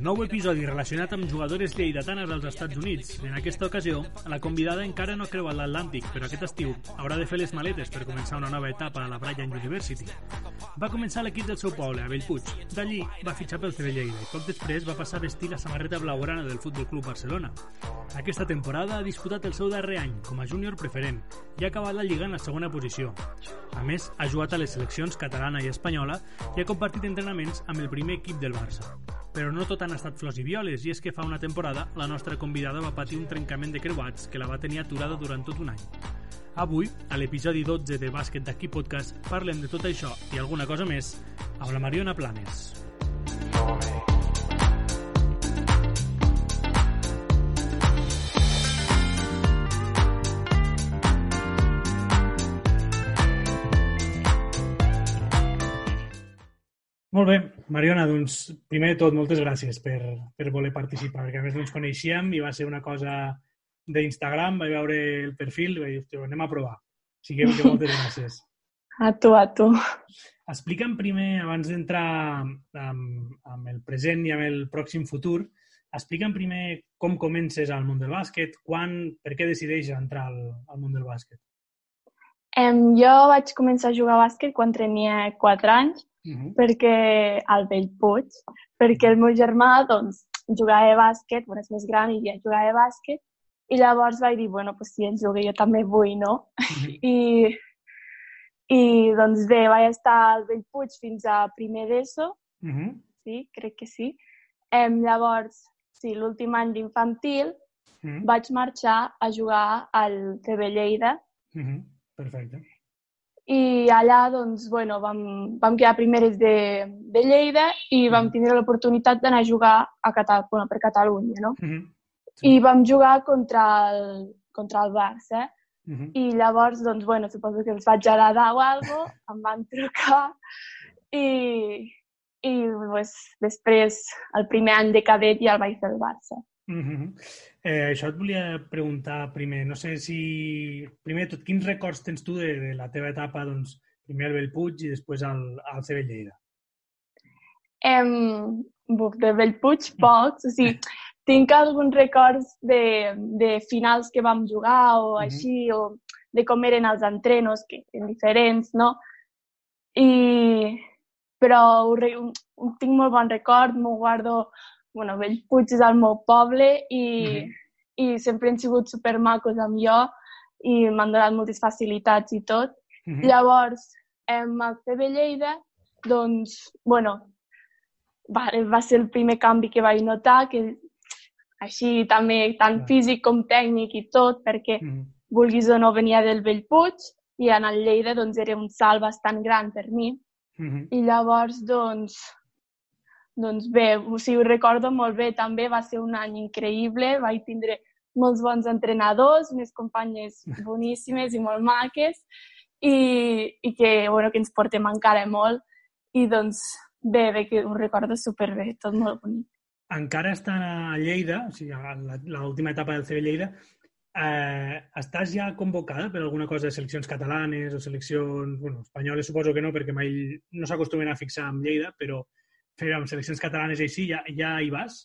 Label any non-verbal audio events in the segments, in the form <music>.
nou episodi relacionat amb jugadores lleidatanes dels Estats Units. En aquesta ocasió, la convidada encara no creu a l'Atlàntic, però aquest estiu haurà de fer les maletes per començar una nova etapa a la Bryant University. Va començar l'equip del seu poble, a Bellpuig. D'allí va fitxar pel CB Lleida i poc després va passar a vestir la samarreta blaugrana del Futbol Club Barcelona. Aquesta temporada ha disputat el seu darrer any com a júnior preferent i ha acabat la Lliga en la segona posició. A més, ha jugat a les seleccions catalana i espanyola i ha compartit entrenaments amb el primer equip del Barça. Però no tot han estat flors i violes, i és que fa una temporada la nostra convidada va patir un trencament de creuats que la va tenir aturada durant tot un any. Avui, a l'episodi 12 de Bàsquet d'aquí podcast, parlem de tot això i alguna cosa més amb la Mariona Planes. Molt bé, Mariona, doncs, primer de tot, moltes gràcies per, per voler participar, perquè a més no ens coneixíem i va ser una cosa d'Instagram, vaig veure el perfil i vaig dir, anem a provar. Així que, que moltes gràcies. A tu, a tu. Explica'm primer, abans d'entrar amb, amb el present i amb el pròxim futur, explica'm primer com comences al món del bàsquet, quan, per què decideixes entrar al, al món del bàsquet? Um, jo vaig començar a jugar a bàsquet quan tenia 4 anys, uh -huh. perquè al Bellpuig, perquè el meu germà doncs, jugava a bàsquet, bueno, és més gran i ja jugava a bàsquet, i llavors vaig dir, bueno, pues si ell juga jo també vull, no? Uh -huh. I, I doncs bé, vaig estar al Bellpuig fins a primer d'ESO, uh -huh. sí, crec que sí. Um, llavors, sí, l'últim any d'infantil, uh -huh. vaig marxar a jugar al CB Lleida, uh -huh Perfecte. I allà, doncs, bueno, vam, vam quedar primeres de, de Lleida i vam tindre l'oportunitat d'anar a jugar a Catal bueno, per Catalunya, no? Mm -hmm. Sí. I vam jugar contra el, contra el Barça. Mm -hmm. I llavors, doncs, bueno, suposo que els vaig agradar o alguna cosa, em van trucar i, i pues, després, el primer any de cadet ja el vaig fer el Barça. Mm -hmm. eh, això et volia preguntar primer. No sé si... Primer tot, quins records tens tu de, de la teva etapa, doncs, primer al Bellpuig i després al, al CB Lleida? Um, de Bellpuig, pocs. O sigui, <laughs> tinc alguns records de, de finals que vam jugar o mm -hmm. així, o de com eren els entrenos, que eren diferents, no? I... Però ho, ho tinc molt bon record, m'ho guardo bueno, Bellpuig és el meu poble i, mm -hmm. i sempre han sigut supermacos amb jo i m'han donat moltes facilitats i tot. Mm -hmm. Llavors, amb el CB Lleida, doncs, bueno, va, va ser el primer canvi que vaig notar, que així també tant físic com tècnic i tot, perquè mm -hmm. vulguis o no venia del Bellpuig i en el Lleida doncs, era un salt bastant gran per mi. Mm -hmm. I llavors, doncs, doncs bé, o sigui, ho recordo molt bé també, va ser un any increïble, vaig tindre molts bons entrenadors, unes companyes <laughs> boníssimes i molt maques i, i que, bueno, que ens portem encara molt i doncs bé, bé que ho recordo superbé, tot molt bonic. Encara està a Lleida, o sigui, a l'última etapa del CB Lleida, eh, estàs ja convocada per alguna cosa de seleccions catalanes o seleccions, bueno, espanyoles suposo que no, perquè mai no s'acostumen a fixar amb Lleida, però fer amb seleccions catalanes així, ja, ja hi vas?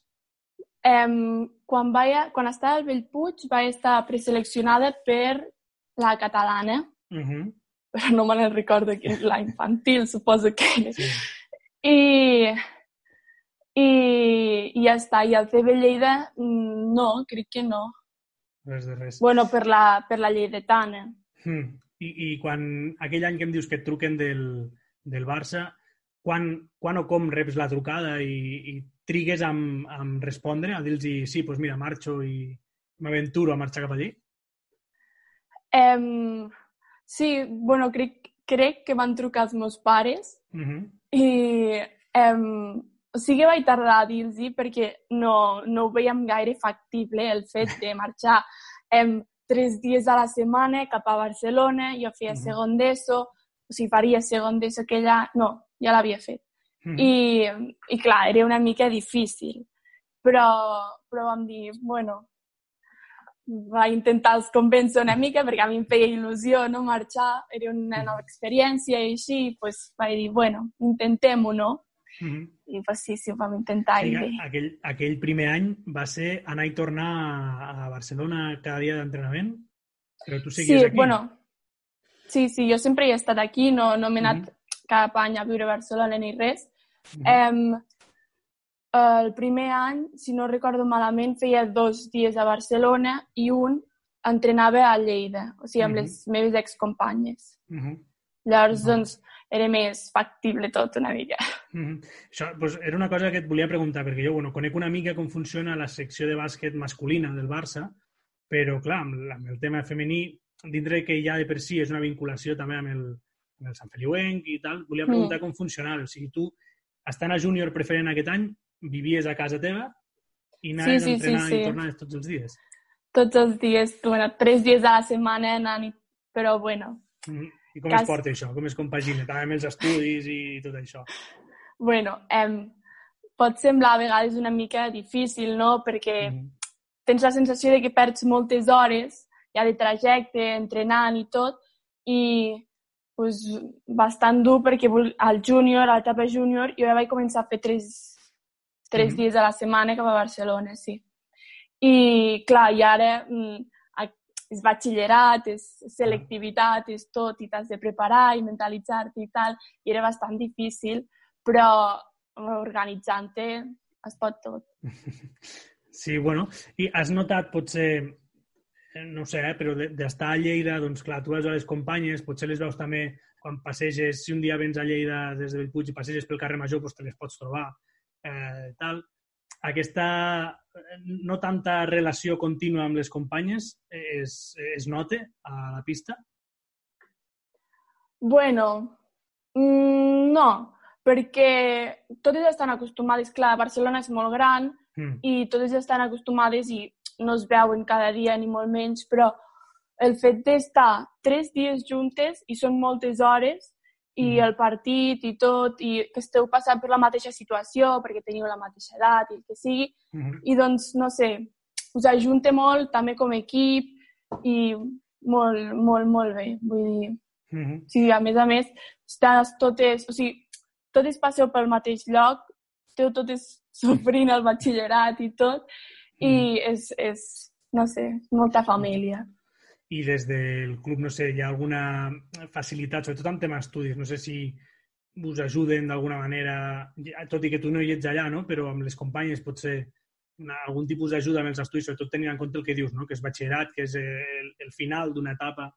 Um, quan, vaig, quan estava al Bellpuig vaig estar preseleccionada per la catalana, uh -huh. però no me la recordo la infantil, suposo que Sí. I, i, I ja està. I al CB Lleida, no, crec que no. Res de res. Bueno, per la, per la Lleidetana. Hmm. I, I quan aquell any que em dius que et truquen del, del Barça, quan, quan o com reps la trucada i, i trigues a, a respondre, a dir-los sí, doncs mira, marxo i m'aventuro a marxar cap allí? Um, sí, bueno, crec, crec que van trucar els meus pares uh -huh. i um, o sigui, vaig tardar a dir-los perquè no, no ho veiem gaire factible el fet de marxar um, tres dies a la setmana cap a Barcelona, jo feia uh -huh. segon d'ESO, o sigui, faria segon d'ESO aquella... No, ja l'havia fet. Mm. I, I clar, era una mica difícil. Però, però vam dir, bueno, va intentar els convèncer una mica perquè a mi em feia il·lusió no marxar, era una nova experiència i així, pues, vaig dir, bueno, intentem-ho, no? Mm -hmm. I pues, sí, sí, ho vam intentar. Sí, i bé. aquell, aquell primer any va ser anar i tornar a Barcelona cada dia d'entrenament? Però tu seguies sí, aquí? bueno, sí, sí, jo sempre he estat aquí, no, no m'he anat mm -hmm. cap any a viure a Barcelona ni res. Mm -hmm. um, el primer any, si no recordo malament, feia dos dies a Barcelona i un entrenava a Lleida, o sigui, amb mm -hmm. les meves excompanyes. Mm -hmm. Llavors, mm -hmm. doncs, era més factible tot una mica. Mm -hmm. Això doncs, era una cosa que et volia preguntar, perquè jo bueno, conec una mica com funciona la secció de bàsquet masculina del Barça, però, clar, amb, amb el tema femení, dintre que ja de per si és una vinculació també amb el, amb el Sant Feliuenc i tal, volia preguntar mm. com funcionava. O sigui, tu, estant a júnior preferent aquest any, vivies a casa teva i anaves sí, sí, a entrenar sí, sí. i tornaves tots els dies? Tots els dies, bueno, tres dies a la setmana anant, però bueno. Mm -hmm. I com cas... es porta això? Com es compagina? També amb els estudis i tot això? Bueno, eh, pot semblar a vegades una mica difícil, no? Perquè mm -hmm. tens la sensació de que perds moltes hores ja de trajecte, entrenant i tot, i pues, bastant dur perquè al júnior, a l'etapa júnior, jo ja vaig començar a fer tres, tres mm -hmm. dies a la setmana cap a Barcelona, sí. I, clar, i ara mm, és batxillerat, és selectivitat, és tot, i t'has de preparar i mentalitzar-te i tal, i era bastant difícil, però organitzant-te es pot tot. <laughs> Sí, bueno, i has notat potser, eh, no sé, eh, però d'estar a Lleida, doncs clar, tu veus a les companyes, potser les veus també quan passeges, si un dia vens a Lleida des de Bellpuig i passeges pel carrer Major, doncs te les pots trobar, eh, tal aquesta no tanta relació contínua amb les companyes es, es nota a la pista? Bueno, mm, no, perquè totes estan acostumades, clar, Barcelona és molt gran mm. i totes estan acostumades i no es veuen cada dia ni molt menys, però el fet d'estar tres dies juntes i són moltes hores i mm. el partit i tot, i que esteu passant per la mateixa situació perquè teniu la mateixa edat i el que sigui, mm -hmm. i doncs, no sé, us ajunta molt també com a equip i molt, molt, molt bé. Vull dir, mm -hmm. sí, a més a més, estàs totes, o sigui, totes passeu pel mateix lloc, esteu totes <laughs> sofrint el batxillerat i tot, mm. i és, és, no sé, molta família i des del club, no sé, hi ha alguna facilitat, sobretot amb temes estudis, no sé si us ajuden d'alguna manera, tot i que tu no hi ets allà, no? però amb les companyes pot ser una, algun tipus d'ajuda amb els estudis, sobretot tenint en compte el que dius, no? que és batxillerat, que és el, el final d'una etapa.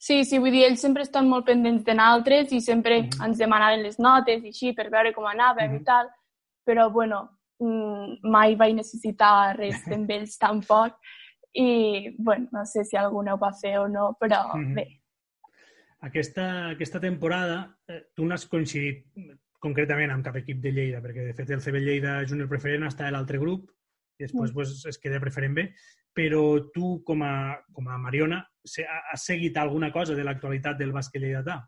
Sí, sí, vull dir, ells sempre estan molt pendents de nosaltres i sempre mm -hmm. ens demanaven les notes i així per veure com anàvem mm -hmm. i tal, però, bueno, mm, mai vaig necessitar res <laughs> d'ells tampoc i, bueno, no sé si alguna ho va fer o no, però mm -hmm. bé. Aquesta, aquesta temporada eh, tu n'has coincidit concretament amb cap equip de Lleida, perquè de fet el CB Lleida Júnior Preferent està a l'altre grup i després mm. pues, es queda preferent bé, però tu com a, com a Mariona has seguit alguna cosa de l'actualitat del bàsquet lleidatà?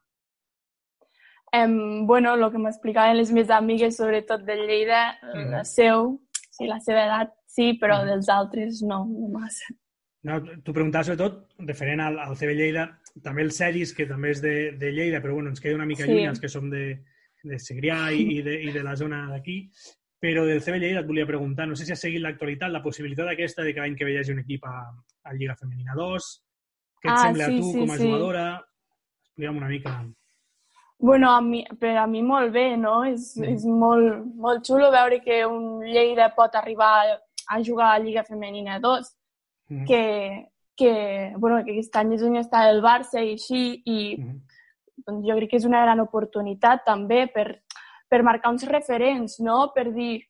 Um, bueno, el que m'explicaven les meves amigues, sobretot de Lleida, mm la seu, sí, la seva edat sí, però mm. dels altres no, no massa. No, T'ho preguntava sobretot referent al, al CB Lleida, també el Seris, que també és de, de Lleida, però bueno, ens queda una mica sí. lluny els que som de, de Segrià i, i, de, i de la zona d'aquí. Però del CB Lleida et volia preguntar, no sé si ha seguit l'actualitat, la possibilitat aquesta de que l'any que ve hi hagi un equip a, a Lliga Femenina 2. Què et ah, sembla sí, a tu sí, com a sí. jugadora? Explica'm una mica. Bueno, a mi, per a mi molt bé, no? És, mm. és molt, molt xulo veure que un Lleida pot arribar a jugar a Lliga Femenina 2, mm. que, que, bueno, que aquest any és on està el Barça i així, i mm. doncs jo crec que és una gran oportunitat també per, per marcar uns referents, no? Per dir,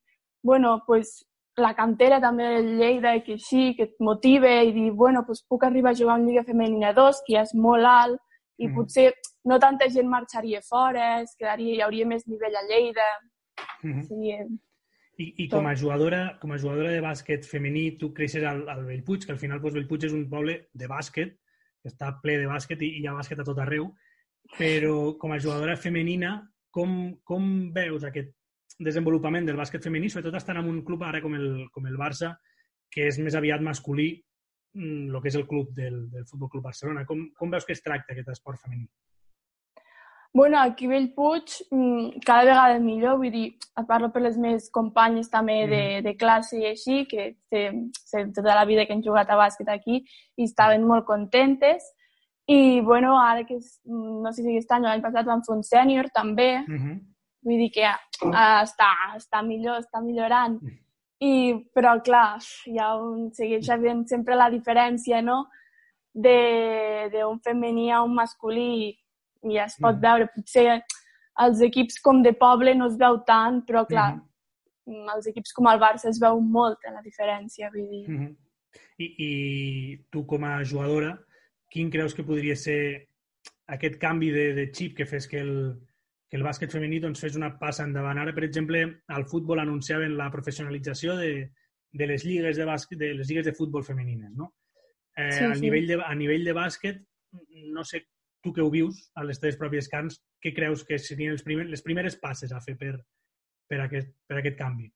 bueno, pues, la cantera també del Lleida, que així, que et motive i dir, bueno, pues, puc arribar a jugar en Lliga Femenina 2, que ja és molt alt, i mm. potser no tanta gent marxaria fora, es quedaria, hi hauria més nivell a Lleida. Mm -hmm. sí, I, i com a jugadora com a jugadora de bàsquet femení, tu creixes al, al Bellpuig, que al final doncs, Bellpuig és un poble de bàsquet, que està ple de bàsquet i, i hi ha bàsquet a tot arreu, però com a jugadora femenina, com, com veus aquest desenvolupament del bàsquet femení, sobretot estant en un club ara com el, com el Barça, que és més aviat masculí el mm, que és el club del, del Futbol Club Barcelona. Com, com veus que es tracta aquest esport femení? Bueno, aquí a Bellpuig mm, cada vegada millor, vull dir, parlo per les meves companyes també de, Mhm. de classe i així, que sé, sé tota la vida que han jugat a bàsquet aquí i estaven molt contentes. I, bueno, ara que, és, mm, no sé si aquest any o l'any passat vam fer un sènior també, Uh -huh. vull dir que uh, està, està millor, està millorant. I, però, clar, hi ha un, segueix havent sempre la diferència, no?, de- d'un femení a un masculí i ja es pot Mm. veure. Potser els equips com de poble no es veu tant, però, clar, Mhm. els equips com el Barça es veu molt la diferència, vull dir. Uh -huh. I, I tu, com a jugadora, quin creus que podria ser aquest canvi de, de xip que fes que el, que el bàsquet femení doncs, fes una passa endavant? Ara, per exemple, al futbol anunciaven la professionalització de, de les lligues de bàsquet, de les lligues de futbol femenines, no? Eh, Sí, a, sí. Nivell de, a nivell de bàsquet, no sé, tu que ho vius a les teves pròpies cants, què creus que serien els primer, les primeres passes a fer per, per, aquest, per aquest canvi?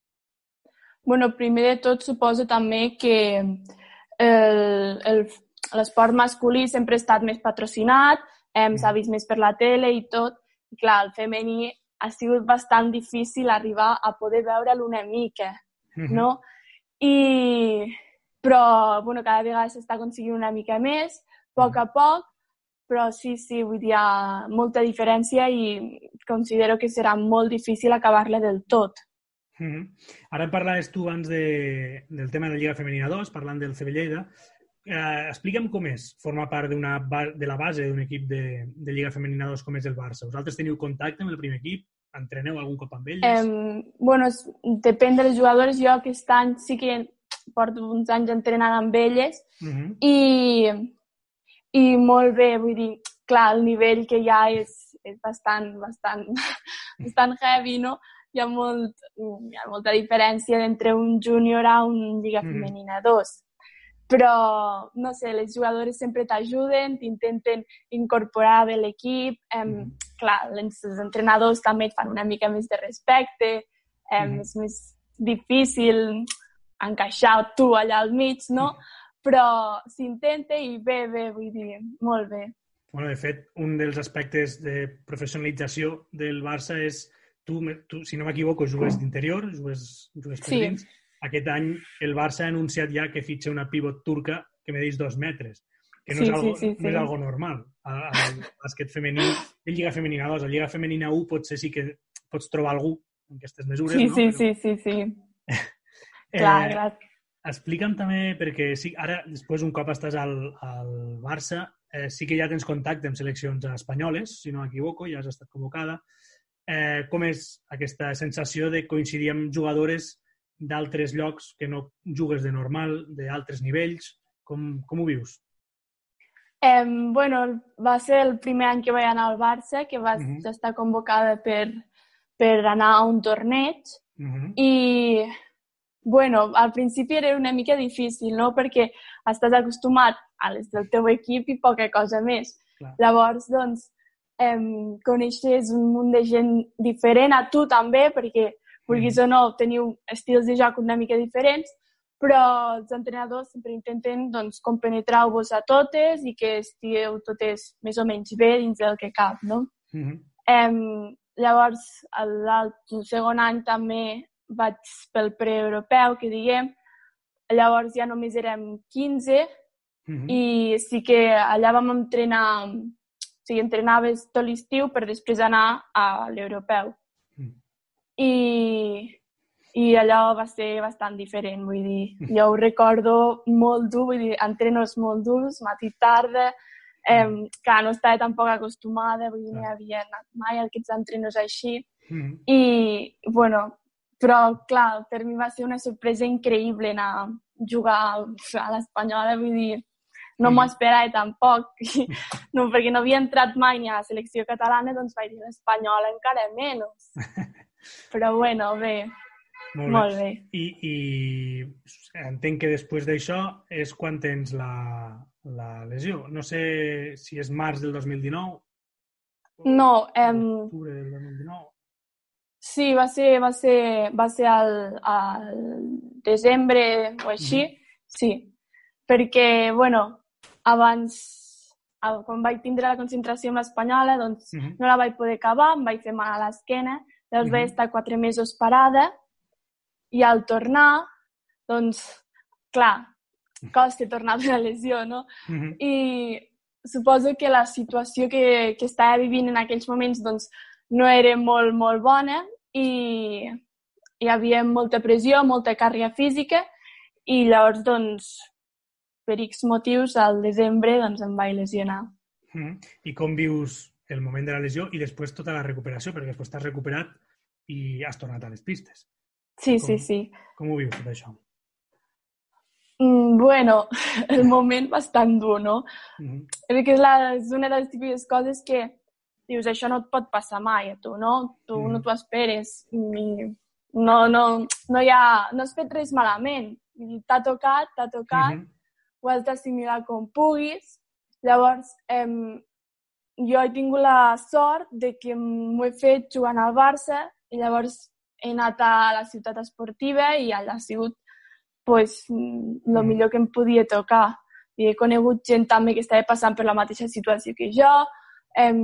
bueno, primer de tot suposo també que el- el- l'esport masculí sempre ha estat més patrocinat, eh, Mm. s'ha vist més per la tele i tot, i clar, el femení ha sigut bastant difícil arribar a poder veure'l una mica, Mhm. no? I, però, bueno, cada vegada s'està aconseguint una mica més, a poc a poc, però sí, sí, vull dir, hi ha molta diferència i considero que serà molt difícil acabar-la del tot. Mm -hmm. Ara parlaves tu abans de, del tema de la Lliga Femenina 2, parlant del CB Lleida. Eh, explica'm com és formar part de la base d'un equip de, de Lliga Femenina 2 com és el Barça. Vosaltres teniu contacte amb el primer equip? Entreneu algun cop amb ells? Eh, bueno, es- depèn de les jugadores. Jo aquest any sí que porto uns anys entrenant amb elles Uh -huh. i, i molt bé, vull dir, clar, el nivell que hi ha és, és bastant, bastant, <laughs> bastant heavy, no? Hi ha, molt, hi ha molta diferència entre un júnior a un Lliga Mhm. Femenina 2. Però, no sé, les jugadores sempre t'ajuden, t'intenten incorporar bé l'equip. Em, Mhm. Clar, els entrenadors també et fan una mica més de respecte. Em, Mhm. És més difícil encaixar tu allà al mig, no? Però s'intenta i bé, bé, vull dir, molt bé. Bueno, de fet, un dels aspectes de professionalització del Barça és tu, tu si no m'equivoco, jugues d'interior, jugues, jugues per Sí. dins. Aquest any el Barça ha anunciat ja que fitxa una pivot turca que medeix dos metres, que no, Sí, és, algo, sí, sí, no és sí. algo normal. Al, al bàsquet femení, en Lliga Femenina 2, a Lliga Femenina 1 potser sí que pots trobar algú en aquestes mesures, Sí, no? sí, Però, sí, sí, sí. <laughs> eh, Clar, clar. Explica'm també, perquè sí, ara, després, un cop estàs al, al Barça, eh, sí que ja tens contacte amb seleccions espanyoles, si no m'equivoco, ja has estat convocada. Eh, com és aquesta sensació de coincidir amb jugadores d'altres llocs que no jugues de normal, d'altres nivells? Com, com ho vius? Eh, bueno, va ser el primer any que vaig anar al Barça, que va Mhm. estar convocada per, per anar a un torneig. Uh -huh. I, bueno, al principi era una mica difícil, no? Perquè estàs acostumat a les del teu equip i poca cosa més. Clar. Llavors, doncs, em, coneixes un munt de gent diferent, a tu també, perquè, vulguis o no, teniu estils de joc una mica diferents, però els entrenadors sempre intenten doncs, compenetrar-vos a totes i que estigueu totes més o menys bé dins del que cap, no? Uh -huh. Em, llavors, el, el segon any també vaig pel preeuropeu, que diguem. Llavors ja només érem 15 Uh -huh. i sí que allà vam entrenar, o sigui, entrenaves tot l'estiu per després anar a l'europeu. Mm. I, I allò va ser bastant diferent, vull dir, jo ho recordo molt dur, vull dir, entrenos molt durs, matí i tarda, eh, que no estava tampoc acostumada, vull dir, no havia anat mai a aquests entrenos així. -huh. I, bueno, però, clar, per mi va ser una sorpresa increïble anar a jugar a l'Espanyola, vull dir, no m'ho Mhm. esperava tampoc, <laughs> no, perquè no havia entrat mai ni a la selecció catalana, doncs vaig dir l'Espanyola encara menys. <laughs> Però, bueno, bé, Molt bé. molt bé. I, I entenc que després d'això és quan tens la, la lesió. No sé si és març del 2019 No, em, octubre del 2019. Sí, va ser, va ser, va ser al, al desembre o així, sí. Perquè, bueno, abans, quan vaig tindre la concentració amb l'Espanyola, doncs uh Mhm. -huh. no la vaig poder acabar, em vaig fer mal a l'esquena, llavors uh -huh. vaig estar quatre mesos parada i al tornar, doncs, clar, costa tornar d'una lesió, no? Mhm. I suposo que la situació que, que estava vivint en aquells moments doncs, no era molt, molt bona i hi havia molta pressió, molta càrrega física i llavors, doncs, per X motius, al desembre doncs, em vaig lesionar. Mhm. I com vius el moment de la lesió i després tota la recuperació, perquè després t'has recuperat i has tornat a les pistes. Sí, Com? sí, sí. Com ho vius tot això? Mm, bueno, <laughs> el moment bastant dur, no? Mhm. Crec que és, la, és una de les típiques coses que dius, això no et pot passar mai a tu, no? Tu Mm. no t'ho esperes. I no, no, no, hi ha, no has fet res malament. T'ha tocat, t'ha tocat, Mhm. ho has d'assimilar com puguis. Llavors, em, jo he tingut la sort de que m'ho he fet jugant al Barça i llavors he anat a la ciutat esportiva i allà ha sigut pues, el Mhm. millor que em podia tocar. I he conegut gent també que estava passant per la mateixa situació que jo, em,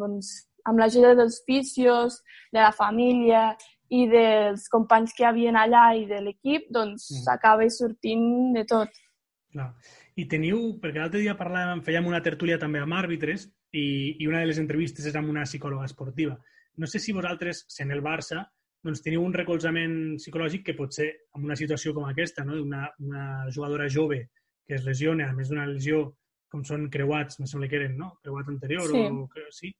doncs, amb l'ajuda dels fisios, de la família i dels companys que hi havia allà i de l'equip, doncs Mhm. s'acaba sortint de tot. Clar. I teniu, perquè l'altre dia parlàvem, fèiem una tertúlia també amb àrbitres i, i una de les entrevistes és amb una psicòloga esportiva. No sé si vosaltres, sent el Barça, doncs teniu un recolzament psicològic que pot ser en una situació com aquesta, no? una, una jugadora jove que es lesiona, a més d'una lesió com són creuats, me sembla que eren, no? Creuat anterior Sí. o... que- Sí.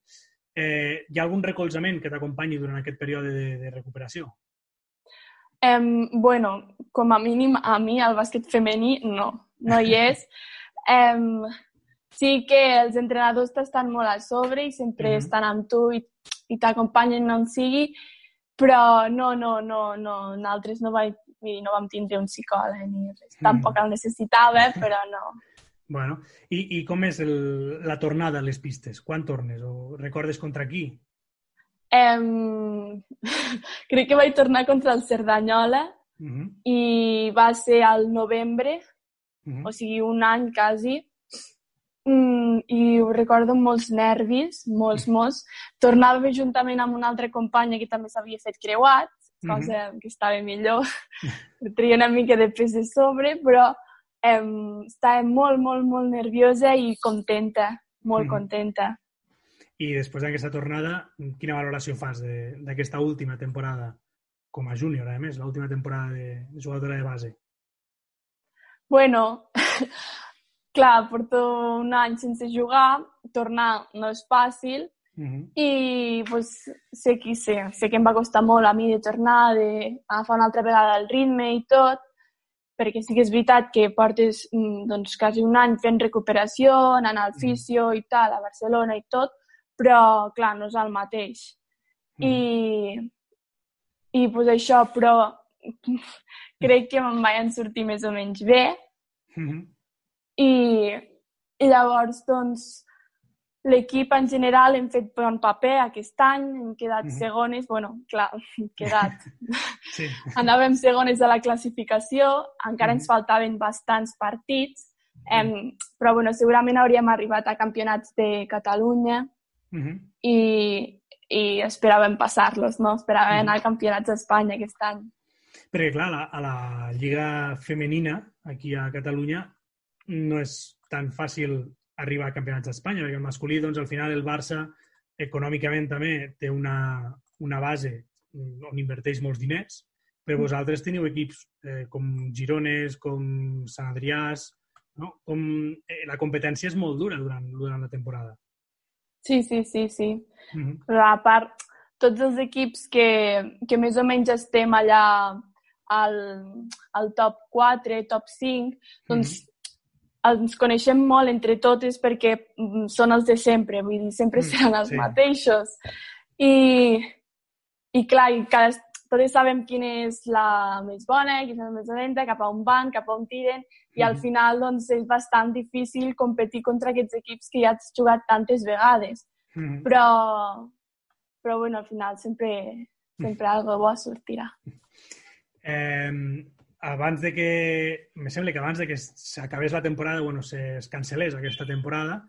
Eh, hi ha algun recolzament que t'acompanyi durant aquest període de, de recuperació? Em, bueno, com a mínim a mi el bàsquet femení no, no hi és. <laughs> Em, sí que els entrenadors t'estan molt a sobre i sempre Mhm. estan amb tu i, i t'acompanyen on sigui, però no, no, no, no, nosaltres no, vaig, no vam tindre un psicòleg ni res. Mhm. Tampoc el necessitava, però no. Bueno, i, i com és el, la tornada a les pistes? Quan tornes? O recordes contra qui? Em, <laughs> crec que vaig tornar contra el Cerdanyola Uh -huh. i va ser al novembre, Uh -huh. o sigui, un any quasi, mm, i ho recordo amb molts nervis, molts, molts. Tornava juntament amb una altra companya que també s'havia fet creuat, cosa que estava millor, <laughs> tria una mica de pes de sobre, però em, estava molt, molt, molt nerviosa i contenta, molt Mhm. contenta. I després d'aquesta tornada, quina valoració fas de- d'aquesta última temporada com a júnior, a més, l'última temporada de jugadora de base? Bueno, <laughs> clar, porto un any sense jugar, tornar no és fàcil, Uh -huh. I pues, sé qui sé, sé que em va costar molt a mi de tornar, d'agafar una altra vegada el ritme i tot, perquè sí que és veritat que portes mm, doncs, quasi un any fent recuperació, anant al fisio i tal, a Barcelona i tot, però, clar, no és el mateix. I, i pues, això, però <laughs> crec que me'n vaig sortir més o menys bé, Uh -huh. i, i llavors, doncs, l'equip en general hem fet bon paper aquest any, hem quedat Mhm. segones, bueno, clar, hem quedat, Sí. <laughs> anàvem segones a la classificació, encara ens Mhm. faltaven bastants partits, em, però bueno, segurament hauríem arribat a campionats de Catalunya Uh -huh. i, i esperàvem passar-los, no? Esperàvem anar a campionats d'Espanya aquest any. Perquè, clar, a la, a la Lliga Femenina, aquí a Catalunya, no és tan fàcil arribar a campionats d'Espanya, perquè el masculí, doncs, al final, el Barça, econòmicament també, té una, una base mm, on inverteix molts diners, però vosaltres teniu equips eh, com Girones, com Sant Adriàs, no? com, eh, la competència és molt dura durant, durant la temporada. Sí, sí, sí, sí. Uh -huh. Però a part, tots els equips que, que més o menys estem allà al, al top 4, top 5, doncs ens coneixem molt entre totes perquè mm, són els de sempre, vull dir, sempre Mm, seran els sí. mateixos. I, i clar, i cada, totes sabem quina és la més bona, quina és la més dolenta, cap a on van, cap a on tiren, i al Mhm. final doncs, és bastant difícil competir contra aquests equips que ja has jugat tantes vegades. -huh. Però, però bueno, al final sempre, sempre algo bo sortirà. Eh, abans de que... Me sembla que abans de que s'acabés la temporada, bueno, se- es cancel·lés aquesta temporada,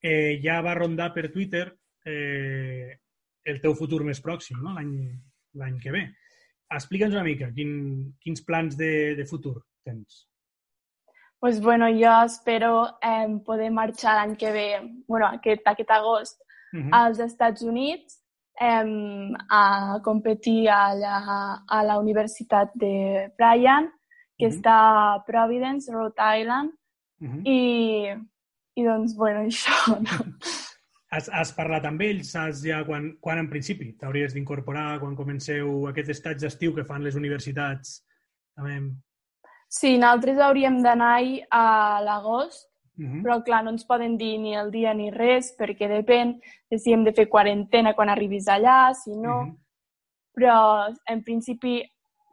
eh, ja va rondar per Twitter eh, el teu futur més pròxim, no? l'any que ve. Explica'ns una mica quin, quins plans de, de futur tens. Pues bueno, jo espero eh, poder marxar l'any que ve, bueno, aquest, aquest agost, uh -huh. als Estats Units eh, a competir a la, a la Universitat de Bryan, que uh -huh. està a Providence, Rhode Island, uh -huh. i, i doncs, bueno, <laughs> això, no? Has, has parlat amb ells? Saps ja quan, quan en principi t'hauries d'incorporar, quan comenceu aquest estatge d'estiu que fan les universitats? També... Sí, nosaltres hauríem d'anar a l'agost, uh -huh. però clar, no ens poden dir ni el dia ni res, perquè depèn de si hem de fer quarantena quan arribis allà, si no... Uh -huh. Però, en principi,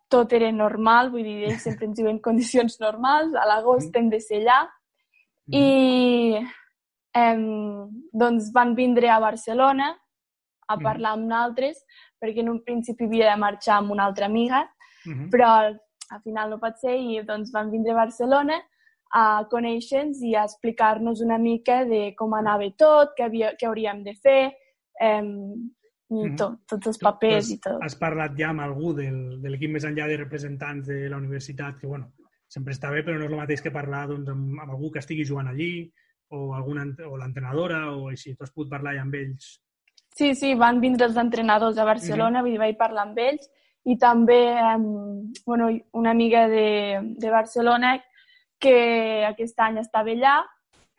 tot era normal, vull dir, ells sempre ens diuen condicions normals, a l'agost -huh. hem de ser allà, -huh. i eh, doncs van vindre a Barcelona a parlar amb nosaltres, perquè en un principi havia de marxar amb una altra amiga, uh -huh. però al final no pot ser, i doncs van vindre a Barcelona a conèixer-nos i a explicar-nos una mica de com anava tot, què, havia, què hauríem de fer, eh, i mm -hmm. tot, tots els papers has, i tot. Has parlat ja amb algú del, de l'equip més enllà de representants de la universitat, que bueno, sempre està bé, però no és el mateix que parlar doncs, amb, amb algú que estigui jugant allí, o, alguna, o l'entrenadora, o així. Tu has pogut parlar ja amb ells? Sí, sí, van vindre els entrenadors a Barcelona, mm -hmm. vaig parlar amb ells, i també eh, bueno, una amiga de, de Barcelona que aquest any estava allà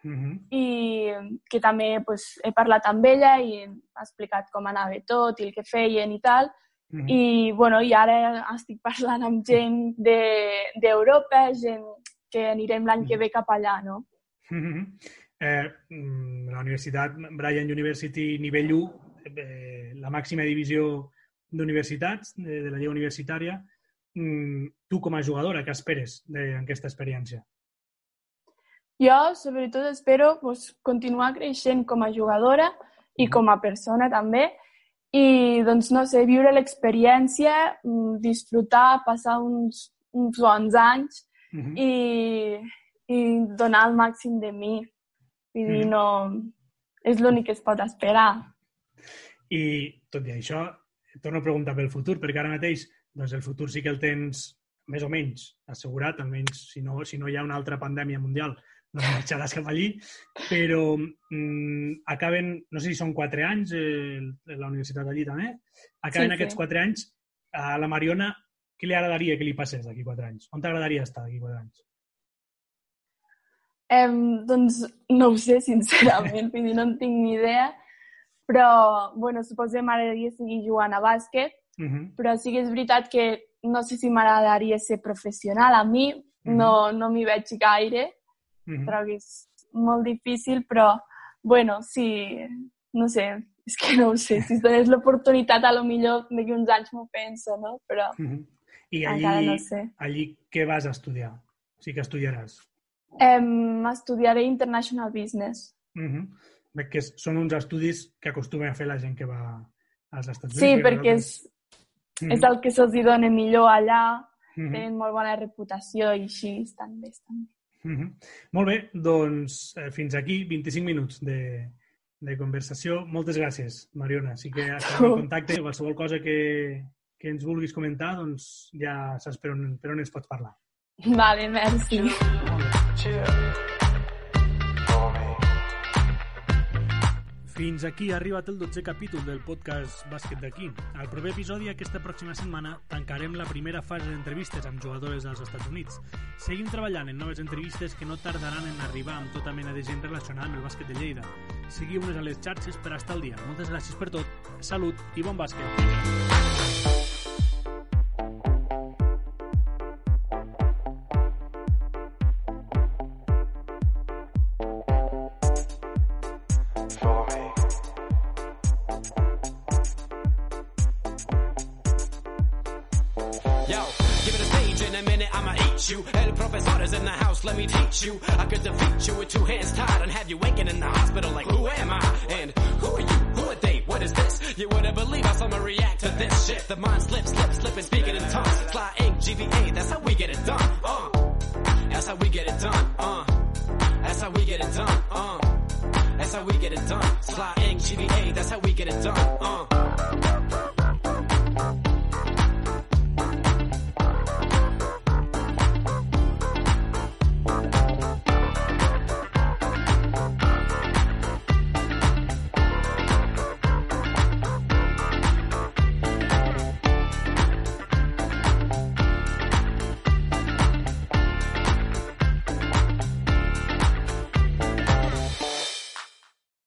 uh -huh. i que també pues, he parlat amb ella i ha explicat com anava tot i el que feien i tal. Uh -huh. I, bueno, i ara estic parlant amb gent d'Europa, de, gent que anirem l'any que ve cap allà, no? Uh -huh. eh, mm, la Universitat Bryan University nivell 1, eh, la màxima divisió d'universitats, de, de la llei universitària, mm, tu com a jugadora, què esperes d'aquesta experiència? Jo, sobretot, espero pues, continuar creixent com a jugadora i com a persona també i, doncs, no sé, viure l'experiència, mm, disfrutar, passar uns, uns bons anys uh -huh. i, i donar el màxim de mi. Vull dir, uh -huh. no... És l'únic que es pot esperar. I, tot i això, torno a preguntar pel futur, perquè ara mateix doncs el futur sí que el tens més o menys assegurat, almenys si no, si no hi ha una altra pandèmia mundial no marxaràs cap allí, però mm, acaben, no sé si són quatre anys, eh, la universitat allí també, acaben sí, aquests sí. quatre anys, a la Mariona, què li agradaria que li passés d'aquí quatre anys? On t'agradaria estar d'aquí quatre anys? Um, doncs no ho sé, sincerament, vull dir, no en tinc ni idea, però, bueno, suposo que m'agradaria seguir jugant a bàsquet, uh -huh. però sí que és veritat que no sé si m'agradaria ser professional. A mi uh -huh. no, no m'hi veig gaire, -hmm. Trobo que és molt difícil, però, bueno, sí, no sé, és que no ho sé. Si <laughs> donés l'oportunitat, a lo millor d'aquí uns anys m'ho penso, no? Però mm -hmm. I allí, encara no sé. allí què vas a estudiar? O sigui, que estudiaràs? Um, estudiaré International Business. Mm -hmm. Que són uns estudis que acostumen a fer la gent que va als Estats Units. Sí, perquè és, mm és el que se'ls dona millor allà, mm -hmm. tenen molt bona reputació i així estan bé, estan bé. Mm -hmm. Molt bé, doncs eh, fins aquí 25 minuts de, de conversació. Moltes gràcies, Mariona. Sí que estem en <laughs> contacte. Qualsevol cosa que, que ens vulguis comentar, doncs ja saps per on, per on ens pots parlar. Vale, merci. Cheers. Fins aquí ha arribat el 12è capítol del podcast Bàsquet d'aquí. Al proper episodi, aquesta pròxima setmana, tancarem la primera fase d'entrevistes amb jugadores dels Estats Units. Seguim treballant en noves entrevistes que no tardaran en arribar amb tota mena de gent relacionada amb el bàsquet de Lleida. Seguiu-nos a les xarxes per estar al dia. Moltes gràcies per tot, salut i bon bàsquet. You with two hands tied and have you waking in the hospital like, who am I? And who are you? Who are they? What is this? You wouldn't believe how someone react to this shit. The mind slips, slips, slipping, speaking in tongues. Fly ink, GVA, that's how we get it done. Uh, that's how we get it done. Uh, that's how we get it done. Uh. that's how we get it done. Sly Ing, GVA, that's how we get it done. Uh.